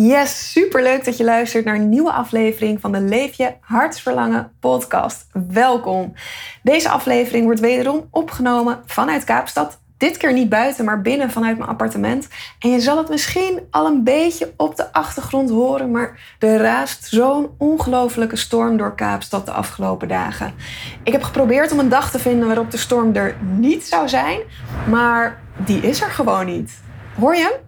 Yes, superleuk dat je luistert naar een nieuwe aflevering van de Leef je Hartsverlangen podcast. Welkom. Deze aflevering wordt wederom opgenomen vanuit Kaapstad. Dit keer niet buiten, maar binnen vanuit mijn appartement. En je zal het misschien al een beetje op de achtergrond horen, maar er raast zo'n ongelofelijke storm door Kaapstad de afgelopen dagen. Ik heb geprobeerd om een dag te vinden waarop de storm er niet zou zijn, maar die is er gewoon niet. Hoor je hem?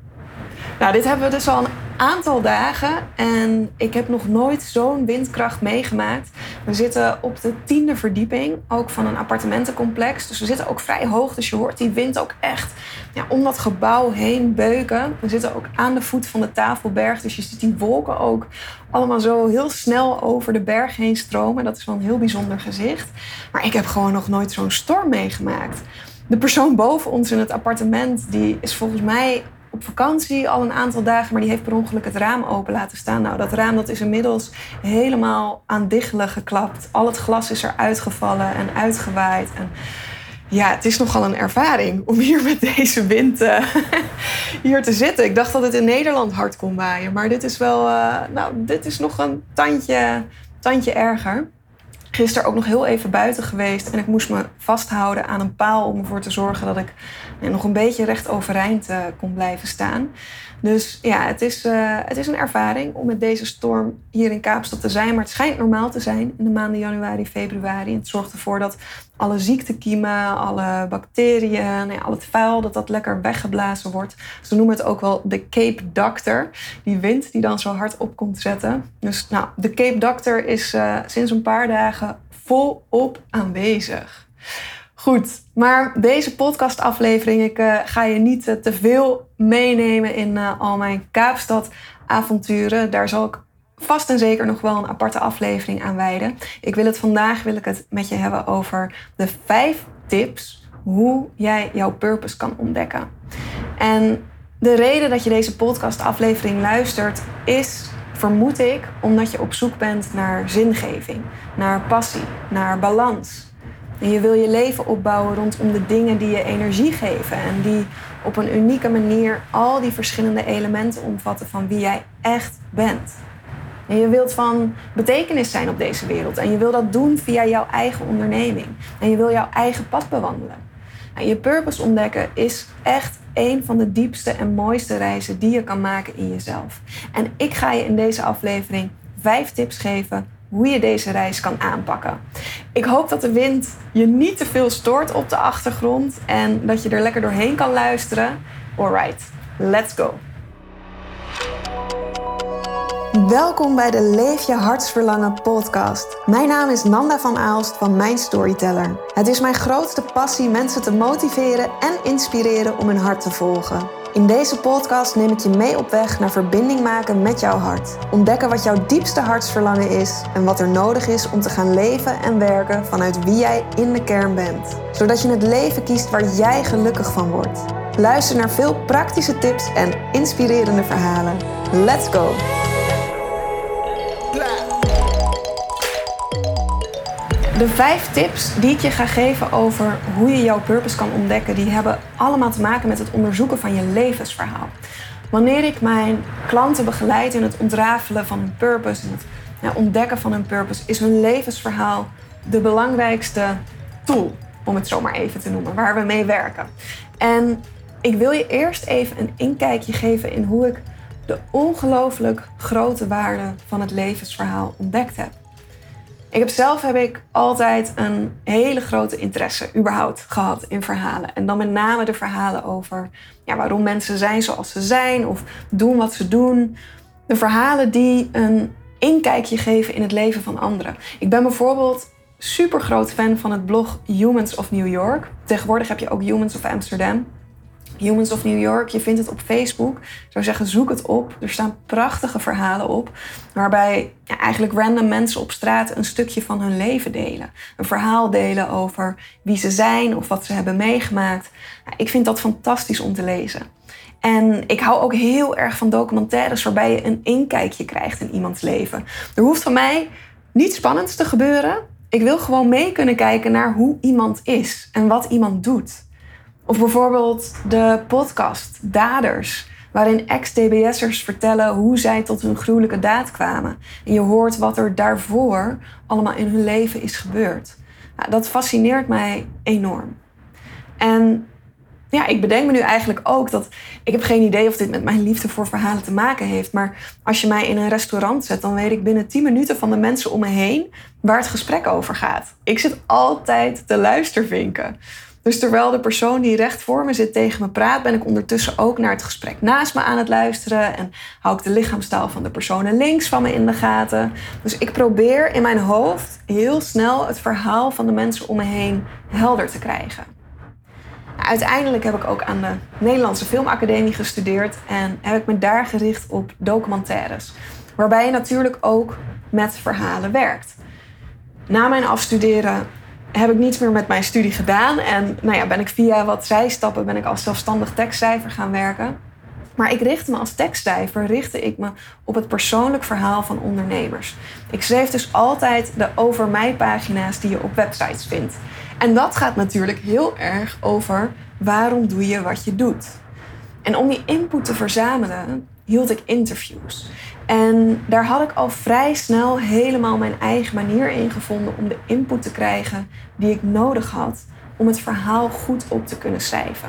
Nou, dit hebben we dus al een aantal dagen en ik heb nog nooit zo'n windkracht meegemaakt. We zitten op de tiende verdieping, ook van een appartementencomplex. Dus we zitten ook vrij hoog, dus je hoort die wind ook echt ja, om dat gebouw heen beuken. We zitten ook aan de voet van de Tafelberg, dus je ziet die wolken ook allemaal zo heel snel over de berg heen stromen. Dat is wel een heel bijzonder gezicht. Maar ik heb gewoon nog nooit zo'n storm meegemaakt. De persoon boven ons in het appartement, die is volgens mij op vakantie al een aantal dagen, maar die heeft per ongeluk het raam open laten staan. Nou, dat raam dat is inmiddels helemaal aan diggelen geklapt. Al het glas is er uitgevallen en uitgewaaid. En ja, het is nogal een ervaring om hier met deze wind uh, hier te zitten. Ik dacht dat het in Nederland hard kon waaien, maar dit is wel, uh, nou, dit is nog een tandje, tandje erger gisteren ook nog heel even buiten geweest. En ik moest me vasthouden aan een paal om ervoor te zorgen dat ik nog een beetje recht overeind uh, kon blijven staan. Dus ja, het is, uh, het is een ervaring om met deze storm hier in Kaapstad te zijn. Maar het schijnt normaal te zijn in de maanden januari, februari. En het zorgt ervoor dat alle ziektekiemen, alle bacteriën, nou al het vuil, dat dat lekker weggeblazen wordt. Ze noemen het ook wel de Cape Doctor. Die wind die dan zo hard op komt zetten. Dus nou, de Cape Doctor is uh, sinds een paar dagen volop aanwezig. Goed, maar deze podcastaflevering, ik uh, ga je niet uh, te veel meenemen in uh, al mijn Kaapstad-avonturen. Daar zal ik vast en zeker nog wel een aparte aflevering aan wijden. Ik wil het vandaag wil ik het met je hebben over de vijf tips hoe jij jouw purpose kan ontdekken. En de reden dat je deze podcastaflevering luistert is, vermoed ik, omdat je op zoek bent naar zingeving, naar passie, naar balans en je wil je leven opbouwen rondom de dingen die je energie geven. En die op een unieke manier al die verschillende elementen omvatten van wie jij echt bent. En je wilt van betekenis zijn op deze wereld. En je wil dat doen via jouw eigen onderneming. En je wil jouw eigen pad bewandelen. En je purpose ontdekken is echt een van de diepste en mooiste reizen die je kan maken in jezelf. En ik ga je in deze aflevering vijf tips geven hoe je deze reis kan aanpakken. Ik hoop dat de wind je niet te veel stoort op de achtergrond en dat je er lekker doorheen kan luisteren. Alright, let's go. Welkom bij de Leef je hartsverlangen podcast. Mijn naam is Nanda van Aalst van Mijn Storyteller. Het is mijn grootste passie mensen te motiveren en inspireren om hun hart te volgen. In deze podcast neem ik je mee op weg naar verbinding maken met jouw hart. Ontdekken wat jouw diepste hartsverlangen is en wat er nodig is om te gaan leven en werken vanuit wie jij in de kern bent. Zodat je het leven kiest waar jij gelukkig van wordt. Luister naar veel praktische tips en inspirerende verhalen. Let's go! De vijf tips die ik je ga geven over hoe je jouw purpose kan ontdekken, die hebben allemaal te maken met het onderzoeken van je levensverhaal. Wanneer ik mijn klanten begeleid in het ontrafelen van hun purpose, in het ja, ontdekken van hun purpose, is hun levensverhaal de belangrijkste tool, om het zo maar even te noemen, waar we mee werken. En ik wil je eerst even een inkijkje geven in hoe ik de ongelooflijk grote waarde van het levensverhaal ontdekt heb. Ik heb zelf heb ik altijd een hele grote interesse überhaupt gehad in verhalen. En dan met name de verhalen over ja, waarom mensen zijn zoals ze zijn of doen wat ze doen. De verhalen die een inkijkje geven in het leven van anderen. Ik ben bijvoorbeeld super groot fan van het blog Humans of New York. Tegenwoordig heb je ook Humans of Amsterdam. Humans of New York. Je vindt het op Facebook. Ik zou zeggen, zoek het op. Er staan prachtige verhalen op. Waarbij ja, eigenlijk random mensen op straat een stukje van hun leven delen. Een verhaal delen over wie ze zijn of wat ze hebben meegemaakt. Ja, ik vind dat fantastisch om te lezen. En ik hou ook heel erg van documentaires waarbij je een inkijkje krijgt in iemands leven. Er hoeft van mij niets spannends te gebeuren. Ik wil gewoon mee kunnen kijken naar hoe iemand is en wat iemand doet. Of bijvoorbeeld de podcast Daders. waarin ex-TBS'ers vertellen hoe zij tot hun gruwelijke daad kwamen. En je hoort wat er daarvoor allemaal in hun leven is gebeurd. Nou, dat fascineert mij enorm. En ja, ik bedenk me nu eigenlijk ook dat ik heb geen idee of dit met mijn liefde voor verhalen te maken heeft. Maar als je mij in een restaurant zet, dan weet ik binnen 10 minuten van de mensen om me heen waar het gesprek over gaat. Ik zit altijd te luistervinken. Dus terwijl de persoon die recht voor me zit tegen me praat, ben ik ondertussen ook naar het gesprek naast me aan het luisteren. En hou ik de lichaamstaal van de personen links van me in de gaten. Dus ik probeer in mijn hoofd heel snel het verhaal van de mensen om me heen helder te krijgen. Uiteindelijk heb ik ook aan de Nederlandse Filmacademie gestudeerd en heb ik me daar gericht op documentaires. Waarbij je natuurlijk ook met verhalen werkt. Na mijn afstuderen heb ik niets meer met mijn studie gedaan. En nou ja, ben ik via wat zijstappen ben ik als zelfstandig tekstcijfer gaan werken. Maar ik richtte me als tekstcijfer richtte ik me op het persoonlijk verhaal van ondernemers. Ik schreef dus altijd de over mij pagina's die je op websites vindt. En dat gaat natuurlijk heel erg over waarom doe je wat je doet. En om die input te verzamelen, hield ik interviews. En daar had ik al vrij snel helemaal mijn eigen manier in gevonden om de input te krijgen die ik nodig had om het verhaal goed op te kunnen schrijven.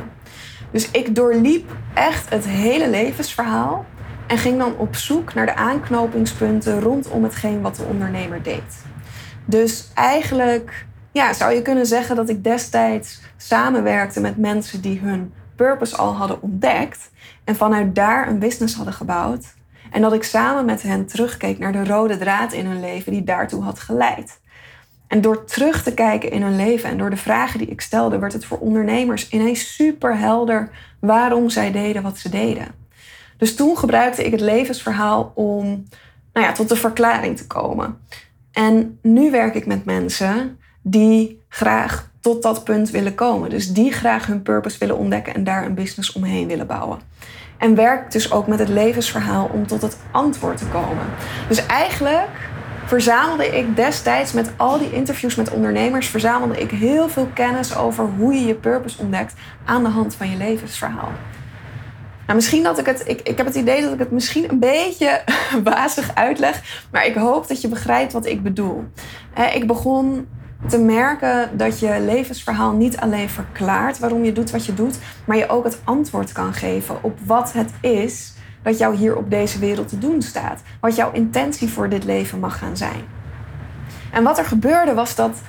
Dus ik doorliep echt het hele levensverhaal en ging dan op zoek naar de aanknopingspunten rondom hetgeen wat de ondernemer deed. Dus eigenlijk ja, zou je kunnen zeggen dat ik destijds samenwerkte met mensen die hun purpose al hadden ontdekt en vanuit daar een business hadden gebouwd. En dat ik samen met hen terugkeek naar de rode draad in hun leven die daartoe had geleid. En door terug te kijken in hun leven en door de vragen die ik stelde, werd het voor ondernemers ineens super helder waarom zij deden wat ze deden. Dus toen gebruikte ik het levensverhaal om nou ja, tot de verklaring te komen. En nu werk ik met mensen die graag tot dat punt willen komen. Dus die graag hun purpose willen ontdekken en daar een business omheen willen bouwen. En werk dus ook met het levensverhaal om tot het antwoord te komen. Dus eigenlijk verzamelde ik destijds met al die interviews met ondernemers, verzamelde ik heel veel kennis over hoe je je purpose ontdekt aan de hand van je levensverhaal. Nou, misschien dat ik het. Ik, ik heb het idee dat ik het misschien een beetje wazig uitleg. Maar ik hoop dat je begrijpt wat ik bedoel. Ik begon te merken dat je levensverhaal niet alleen verklaart waarom je doet wat je doet, maar je ook het antwoord kan geven op wat het is dat jou hier op deze wereld te doen staat. Wat jouw intentie voor dit leven mag gaan zijn. En wat er gebeurde was dat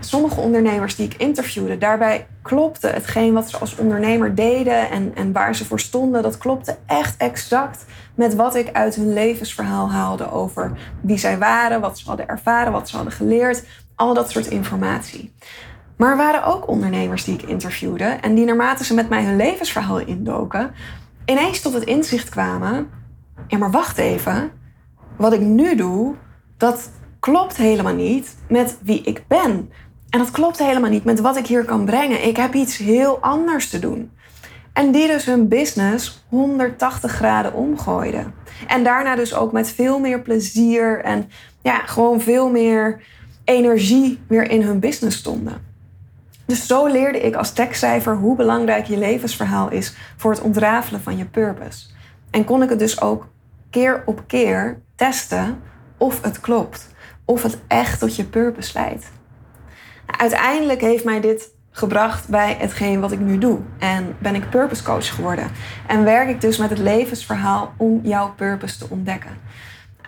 sommige ondernemers die ik interviewde, daarbij klopte hetgeen wat ze als ondernemer deden en, en waar ze voor stonden, dat klopte echt exact met wat ik uit hun levensverhaal haalde over wie zij waren, wat ze hadden ervaren, wat ze hadden geleerd, al dat soort informatie. Maar er waren ook ondernemers die ik interviewde en die naarmate ze met mij hun levensverhaal indoken, ineens tot het inzicht kwamen: ja, maar wacht even, wat ik nu doe, dat klopt helemaal niet met wie ik ben. En dat klopt helemaal niet met wat ik hier kan brengen. Ik heb iets heel anders te doen. En die dus hun business 180 graden omgooiden. En daarna dus ook met veel meer plezier en ja, gewoon veel meer energie weer in hun business stonden. Dus zo leerde ik als tekstcijfer hoe belangrijk je levensverhaal is voor het ontrafelen van je purpose. En kon ik het dus ook keer op keer testen of het klopt. Of het echt tot je purpose leidt. Uiteindelijk heeft mij dit gebracht bij hetgeen wat ik nu doe. En ben ik purpose coach geworden. En werk ik dus met het levensverhaal om jouw purpose te ontdekken.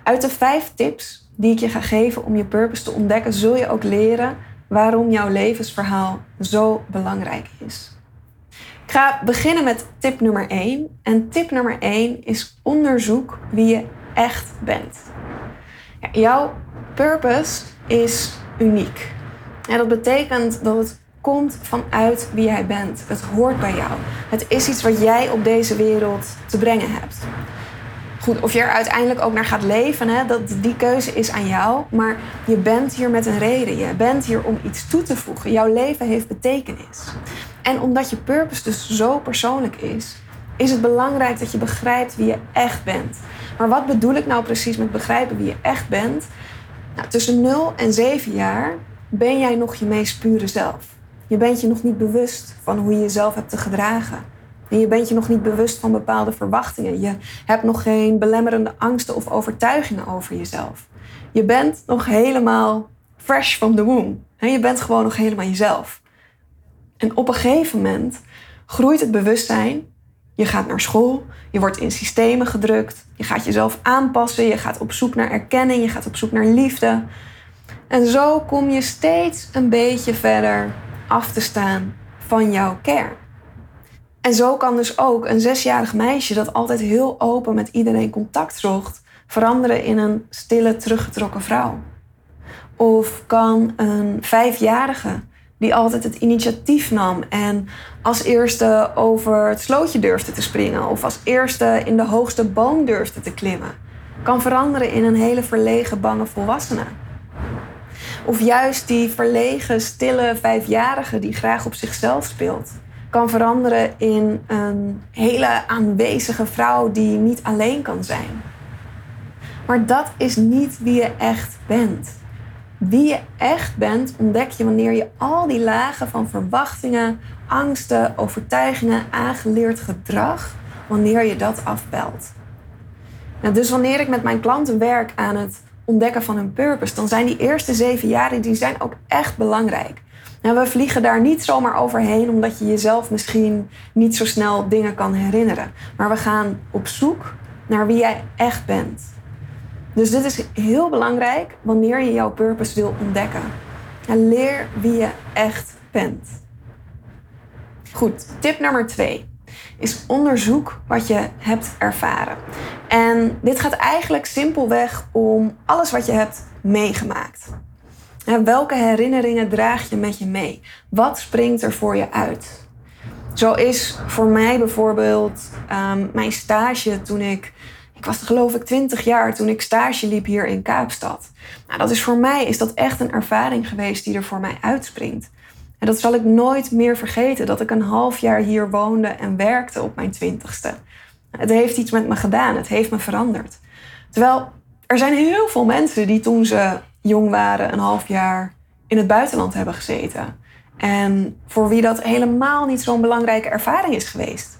Uit de vijf tips die ik je ga geven om je purpose te ontdekken, zul je ook leren waarom jouw levensverhaal zo belangrijk is. Ik ga beginnen met tip nummer 1. En tip nummer 1 is onderzoek wie je echt bent. Jouw purpose is uniek. En dat betekent dat het komt vanuit wie jij bent. Het hoort bij jou. Het is iets wat jij op deze wereld te brengen hebt. Goed, of je er uiteindelijk ook naar gaat leven, hè, dat, die keuze is aan jou. Maar je bent hier met een reden. Je bent hier om iets toe te voegen. Jouw leven heeft betekenis. En omdat je purpose dus zo persoonlijk is, is het belangrijk dat je begrijpt wie je echt bent. Maar wat bedoel ik nou precies met begrijpen wie je echt bent? Nou, tussen 0 en 7 jaar ben jij nog je meest pure zelf. Je bent je nog niet bewust van hoe je jezelf hebt te gedragen. En je bent je nog niet bewust van bepaalde verwachtingen. Je hebt nog geen belemmerende angsten of overtuigingen over jezelf. Je bent nog helemaal fresh from the womb. Je bent gewoon nog helemaal jezelf. En op een gegeven moment groeit het bewustzijn. Je gaat naar school, je wordt in systemen gedrukt, je gaat jezelf aanpassen, je gaat op zoek naar erkenning, je gaat op zoek naar liefde. En zo kom je steeds een beetje verder af te staan van jouw kern. En zo kan dus ook een zesjarig meisje dat altijd heel open met iedereen contact zocht, veranderen in een stille, teruggetrokken vrouw. Of kan een vijfjarige die altijd het initiatief nam en als eerste over het slootje durfde te springen of als eerste in de hoogste boom durfde te klimmen, kan veranderen in een hele verlegen, bange volwassene. Of juist die verlegen, stille vijfjarige die graag op zichzelf speelt, kan veranderen in een hele aanwezige vrouw die niet alleen kan zijn. Maar dat is niet wie je echt bent. Wie je echt bent ontdek je wanneer je al die lagen van verwachtingen, angsten, overtuigingen, aangeleerd gedrag, wanneer je dat afbelt. Dus wanneer ik met mijn klanten werk aan het ontdekken van hun purpose, dan zijn die eerste zeven jaren die zijn ook echt belangrijk. Nou, we vliegen daar niet zomaar overheen omdat je jezelf misschien niet zo snel dingen kan herinneren. Maar we gaan op zoek naar wie jij echt bent. Dus dit is heel belangrijk wanneer je jouw purpose wil ontdekken. En leer wie je echt bent. Goed, tip nummer twee is onderzoek wat je hebt ervaren. En dit gaat eigenlijk simpelweg om alles wat je hebt meegemaakt. Welke herinneringen draag je met je mee? Wat springt er voor je uit? Zo is voor mij bijvoorbeeld um, mijn stage toen ik ik was geloof ik 20 jaar toen ik stage liep hier in Kaapstad. Nou, dat is voor mij is dat echt een ervaring geweest die er voor mij uitspringt. En dat zal ik nooit meer vergeten, dat ik een half jaar hier woonde en werkte op mijn twintigste. Het heeft iets met me gedaan, het heeft me veranderd. Terwijl er zijn heel veel mensen die toen ze jong waren een half jaar in het buitenland hebben gezeten. En voor wie dat helemaal niet zo'n belangrijke ervaring is geweest.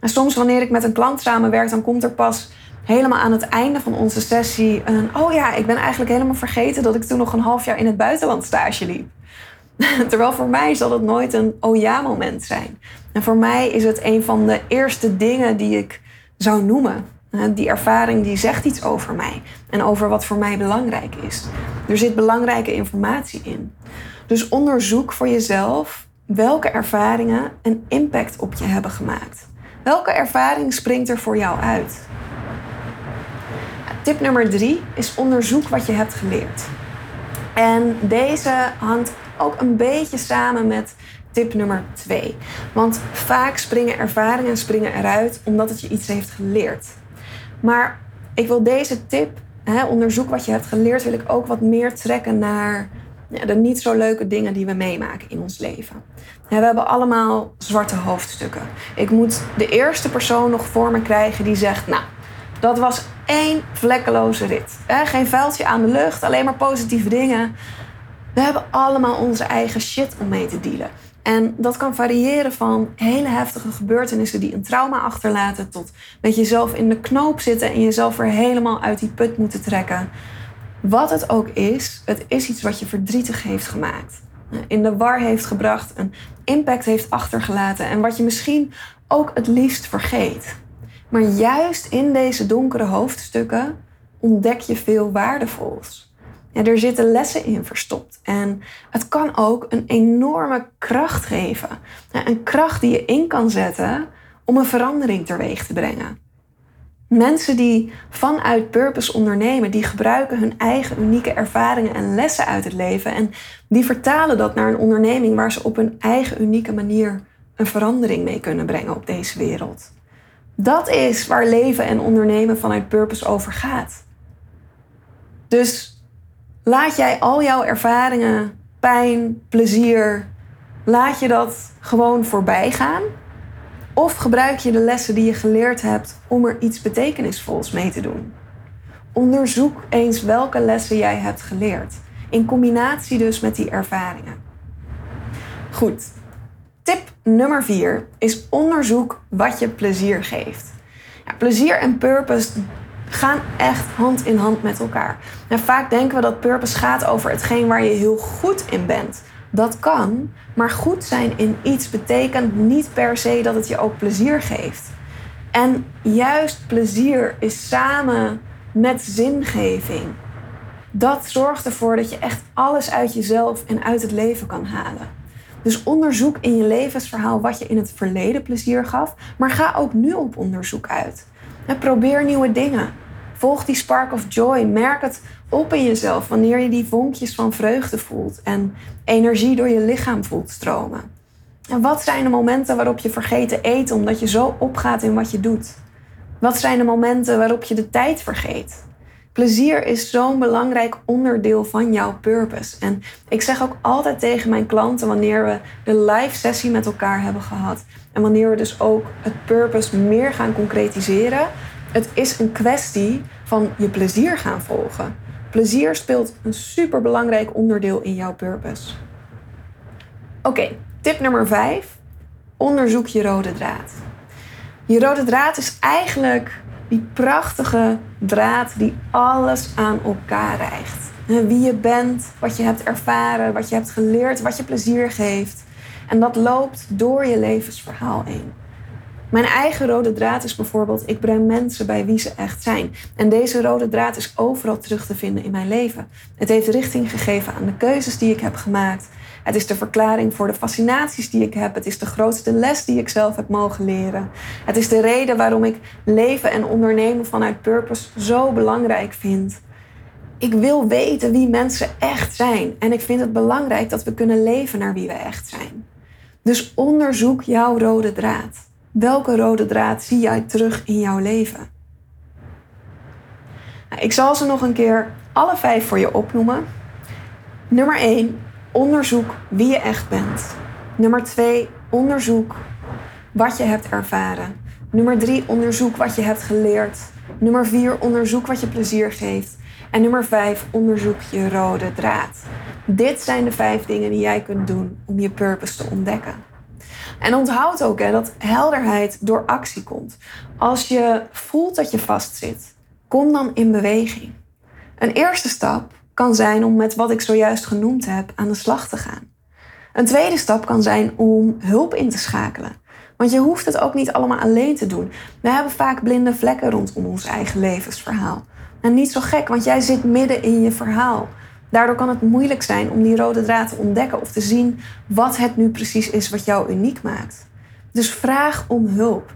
En soms wanneer ik met een klant samenwerk, dan komt er pas helemaal aan het einde van onze sessie een... Oh ja, ik ben eigenlijk helemaal vergeten dat ik toen nog een half jaar in het buitenland stage liep. Terwijl voor mij zal het nooit een oh ja moment zijn. En voor mij is het een van de eerste dingen die ik zou noemen. Die ervaring die zegt iets over mij en over wat voor mij belangrijk is. Er zit belangrijke informatie in. Dus onderzoek voor jezelf welke ervaringen een impact op je hebben gemaakt. Welke ervaring springt er voor jou uit? Tip nummer drie is onderzoek wat je hebt geleerd. En deze hangt ook een beetje samen met tip nummer twee. Want vaak springen ervaringen springen eruit omdat het je iets heeft geleerd. Maar ik wil deze tip, hè, onderzoek wat je hebt geleerd, wil ik ook wat meer trekken naar ja, de niet zo leuke dingen die we meemaken in ons leven. we hebben allemaal zwarte hoofdstukken. Ik moet de eerste persoon nog voor me krijgen die zegt: Nou, dat was één vlekkeloze rit. Geen vuiltje aan de lucht, alleen maar positieve dingen. We hebben allemaal onze eigen shit om mee te dealen. En dat kan variëren van hele heftige gebeurtenissen die een trauma achterlaten, tot met jezelf in de knoop zitten en jezelf weer helemaal uit die put moeten trekken. Wat het ook is, het is iets wat je verdrietig heeft gemaakt. In de war heeft gebracht, een impact heeft achtergelaten en wat je misschien ook het liefst vergeet. Maar juist in deze donkere hoofdstukken ontdek je veel waardevols. Er zitten lessen in verstopt. En het kan ook een enorme kracht geven. Een kracht die je in kan zetten om een verandering teweeg te brengen. Mensen die vanuit purpose ondernemen, die gebruiken hun eigen unieke ervaringen en lessen uit het leven en die vertalen dat naar een onderneming waar ze op hun eigen unieke manier een verandering mee kunnen brengen op deze wereld. Dat is waar leven en ondernemen vanuit purpose over gaat. Dus laat jij al jouw ervaringen, pijn, plezier, laat je dat gewoon voorbij gaan? Of gebruik je de lessen die je geleerd hebt om er iets betekenisvols mee te doen? Onderzoek eens welke lessen jij hebt geleerd, in combinatie dus met die ervaringen. Goed, tip nummer vier is onderzoek wat je plezier geeft. Ja, plezier en purpose gaan echt hand in hand met elkaar. En vaak denken we dat purpose gaat over hetgeen waar je heel goed in bent. Dat kan, maar goed zijn in iets betekent niet per se dat het je ook plezier geeft. En juist plezier is samen met zingeving. Dat zorgt ervoor dat je echt alles uit jezelf en uit het leven kan halen. Dus onderzoek in je levensverhaal wat je in het verleden plezier gaf, maar ga ook nu op onderzoek uit. Probeer nieuwe dingen. Volg die spark of joy. Merk het op in jezelf wanneer je die vonkjes van vreugde voelt en energie door je lichaam voelt stromen. En wat zijn de momenten waarop je vergeet te eten omdat je zo opgaat in wat je doet? Wat zijn de momenten waarop je de tijd vergeet? Plezier is zo'n belangrijk onderdeel van jouw purpose. En ik zeg ook altijd tegen mijn klanten wanneer we de live sessie met elkaar hebben gehad en wanneer we dus ook het purpose meer gaan concretiseren, het is een kwestie van je plezier gaan volgen. Plezier speelt een super belangrijk onderdeel in jouw purpose. Oké, tip nummer 5. Onderzoek je rode draad. Je rode draad is eigenlijk die prachtige draad die alles aan elkaar rijgt. Wie je bent, wat je hebt ervaren, wat je hebt geleerd, wat je plezier geeft. En dat loopt door je levensverhaal heen. Mijn eigen rode draad is bijvoorbeeld, ik breng mensen bij wie ze echt zijn. En deze rode draad is overal terug te vinden in mijn leven. Het heeft richting gegeven aan de keuzes die ik heb gemaakt. Het is de verklaring voor de fascinaties die ik heb. Het is de grootste les die ik zelf heb mogen leren. Het is de reden waarom ik leven en ondernemen vanuit purpose zo belangrijk vind. Ik wil weten wie mensen echt zijn. En ik vind het belangrijk dat we kunnen leven naar wie we echt zijn. Dus onderzoek jouw rode draad. Welke rode draad zie jij terug in jouw leven? Nou, ik zal ze nog een keer alle vijf voor je opnoemen. Nummer 1. Onderzoek wie je echt bent. Nummer 2. Onderzoek wat je hebt ervaren. Nummer 3. Onderzoek wat je hebt geleerd. Nummer 4. Onderzoek wat je plezier geeft. En nummer 5. Onderzoek je rode draad. Dit zijn de vijf dingen die jij kunt doen om je purpose te ontdekken. En onthoud ook hè, dat helderheid door actie komt. Als je voelt dat je vastzit, kom dan in beweging. Een eerste stap kan zijn om met wat ik zojuist genoemd heb aan de slag te gaan. Een tweede stap kan zijn om hulp in te schakelen. Want je hoeft het ook niet allemaal alleen te doen. We hebben vaak blinde vlekken rondom ons eigen levensverhaal. En niet zo gek, want jij zit midden in je verhaal. Daardoor kan het moeilijk zijn om die rode draad te ontdekken of te zien wat het nu precies is wat jou uniek maakt. Dus vraag om hulp.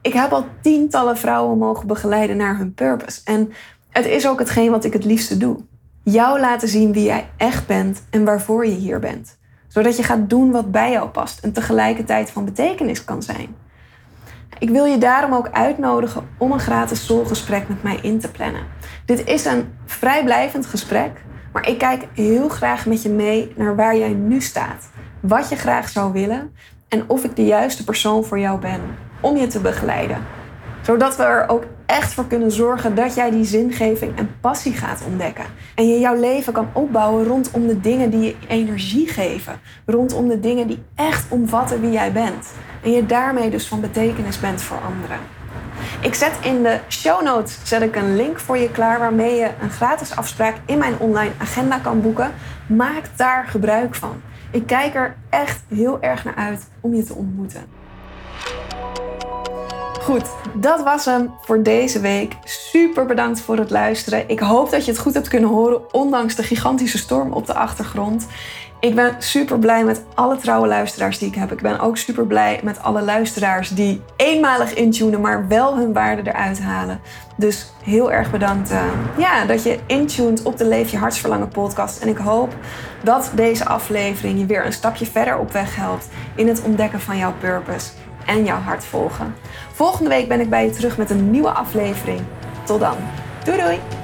Ik heb al tientallen vrouwen mogen begeleiden naar hun purpose. En het is ook hetgeen wat ik het liefste doe. Jou laten zien wie jij echt bent en waarvoor je hier bent. Zodat je gaat doen wat bij jou past en tegelijkertijd van betekenis kan zijn. Ik wil je daarom ook uitnodigen om een gratis soulgesprek met mij in te plannen. Dit is een vrijblijvend gesprek maar ik kijk heel graag met je mee naar waar jij nu staat. Wat je graag zou willen en of ik de juiste persoon voor jou ben om je te begeleiden. Zodat we er ook echt voor kunnen zorgen dat jij die zingeving en passie gaat ontdekken. En je jouw leven kan opbouwen rondom de dingen die je energie geven. Rondom de dingen die echt omvatten wie jij bent. En je daarmee dus van betekenis bent voor anderen. Ik zet in de show notes zet ik een link voor je klaar waarmee je een gratis afspraak in mijn online agenda kan boeken. Maak daar gebruik van. Ik kijk er echt heel erg naar uit om je te ontmoeten. Goed, dat was hem voor deze week. Super bedankt voor het luisteren. Ik hoop dat je het goed hebt kunnen horen, ondanks de gigantische storm op de achtergrond. Ik ben super blij met alle trouwe luisteraars die ik heb. Ik ben ook super blij met alle luisteraars die eenmalig intunen, maar wel hun waarde eruit halen. Dus heel erg bedankt uh, ja, dat je intuned op de Leef je Hartsverlangen podcast. En ik hoop dat deze aflevering je weer een stapje verder op weg helpt in het ontdekken van jouw purpose en jouw hart volgen. Volgende week ben ik bij je terug met een nieuwe aflevering. Tot dan. Doei doei!